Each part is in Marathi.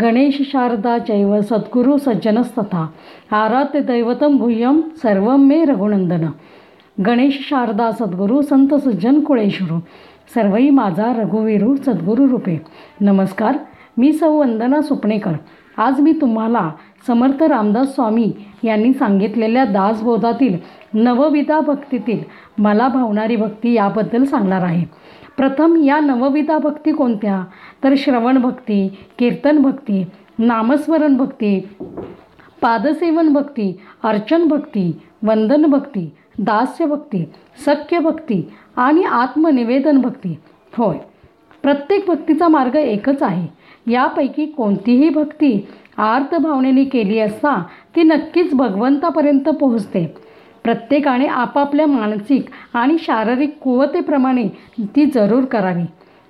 गणेश शारदा जैव सद्गुरु सज्जनस्तथा आराध्य दैवतम भूयम सर्वं मे रघुनंदन। गणेश शारदा सद्गुरू संत सज्जन कुळेश्वरू। सर्वही माझा रघुवीरू सद्गुरू रूपे नमस्कार। मी सौ वंदना सुपणेकर. आज मी तुम्हाला समर्थ रामदास स्वामी यांनी सांगितलेल्या दासबोधातील नवविधा भक्तीतील मला भावणारी भक्ती याबद्दल सांगणार आहे. प्रथम या नवविधा भक्ती कोणत्या? तर श्रवण भक्ती कीर्तन भक्ती नामस्मरण भक्ती पादसेवन भक्ती अर्चन भक्ती वंदन भक्ती दास्य भक्ती सख्य भक्ती आणि आत्मनिवेदन भक्ती. होय. प्रत्येक भक्तीचा मार्ग एकच आहे. यापैकी कोणतीही भक्ती आर्त भावनेने केली असता ती नक्कीच भगवंतापर्यंत पोहोचते. प्रत्येकाने आपापल्या मानसिक आणि शारीरिक कुवतेप्रमाणे ती जरूर करावी.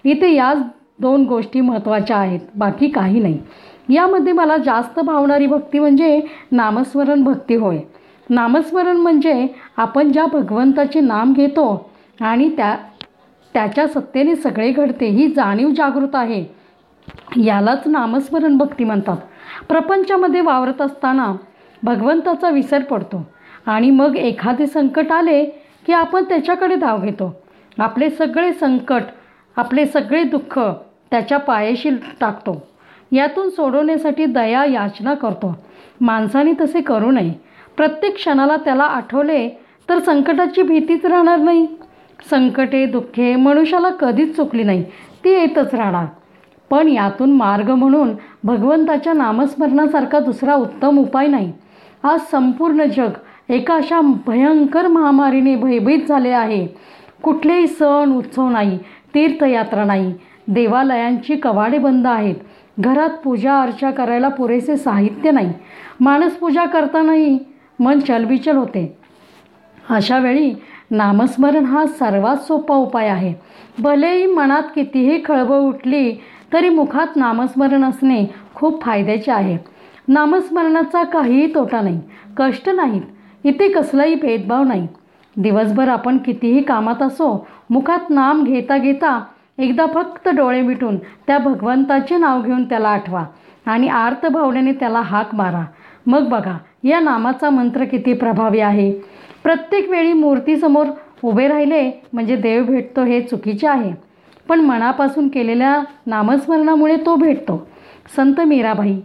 इथे याच दोन गोष्टी महत्त्वाच्या आहेत बाकी काही नाही. यामध्ये मला जास्त भावणारी भक्ती म्हणजे नामस्मरण भक्ती होय. नामस्मरण म्हणजे आपण ज्या भगवंताचे नाम घेतो आणि त्या त्याच्या सत्तेने सगळे घडते ही जाणीव जागृत आहे. यालाच नामस्मरण भक्ती म्हणतात. प्रपंचामध्ये वावरत असताना भगवंताचा विसर पडतो आणि मग एखादे संकट आले की आपण त्याच्याकडे धाव घेतो. आपले सगळे संकट आपले सगळे दुःख त्याच्या पायाशी टाकतो. यातून सोडवण्यासाठी दया याचना करतो. माणसाने तसे करू नये. प्रत्येक क्षणाला त्याला आठवले तर संकटाची भीतीच राहणार नाही. संकटे दुःखे मनुष्याला कधीच चुकली नाही. ती येतच राहणार. पण यातून मार्ग म्हणून भगवंताच्या नामस्मरणासारखा दुसरा उत्तम उपाय नाही. आज संपूर्ण जग एका अशा भयंकर महामारीने भयभीत झाले आहे. कुठलेही सण उत्सव नाही तीर्थयात्रा नाही. देवालयांची कवाडे बंद आहेत. घरात पूजा अर्चा करायला पुरेसे साहित्य नाही. माणस पूजा करतानाही मन चलबिचल होते. अशावेळी नामस्मरण हा सर्वात सोपा उपाय आहे. भलेही मनात कितीही खळबळ उठली तरी मुखात नामस्मरण असणे खूप फायद्याचे आहे. नामस्मरणाचा काहीही तोटा नाही कष्ट नाहीत इथे कसलाही भेदभाव नाही. दिवसभर आपण कितीही कामात असो मुखात नाम घेता घेता एकदा फक्त डोळे मिटून त्या भगवंताचे नाव घेऊन त्याला आठवा आणि आर्त भावनेने त्याला हाक मारा. मग बघा या नामाचा मंत्र किती प्रभावी आहे? प्रत्येक वेळी मूर्तीसमोर उभे राहिले म्हणजे देव भेटतो हे चुकीचे आहे. पण मनापासून केलेल्या नामस्मरणामुळे तो भेटतो. संत मीराबाई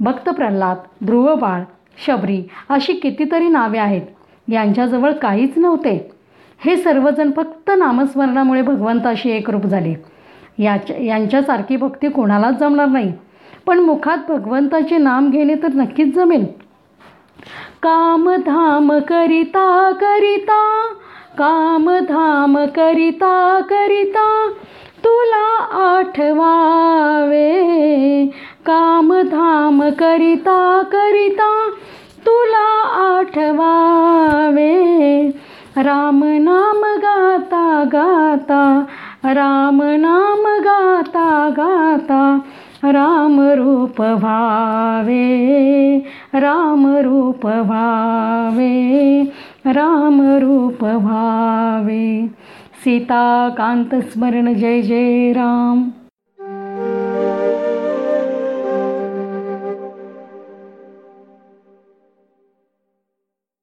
भक्त प्रल्हाद ध्रुवबाळ शबरी अशी कितीतरी नावे आहेत. यांच्याजवळ काहीच नव्हते. हे सर्वजण फक्त नामस्मरणामुळे भगवंताशी एकरूप झाले. याच्या यांच्यासारखी भक्ती कोणालाच जमणार नाही. पण मुखात भगवंताचे नाम घेणे तर नक्कीच जमेल. कामधाम करिता करिता कामधाम करिता करिता तुला आठवावे. कामधाम करिता करिता तुला आठवावे. राम नाम गाता गाता राम नाम गाता गाता राम रूप भावे राम रूप भावे राम रूप भावे। सीताकांत स्मरण जय जय राम।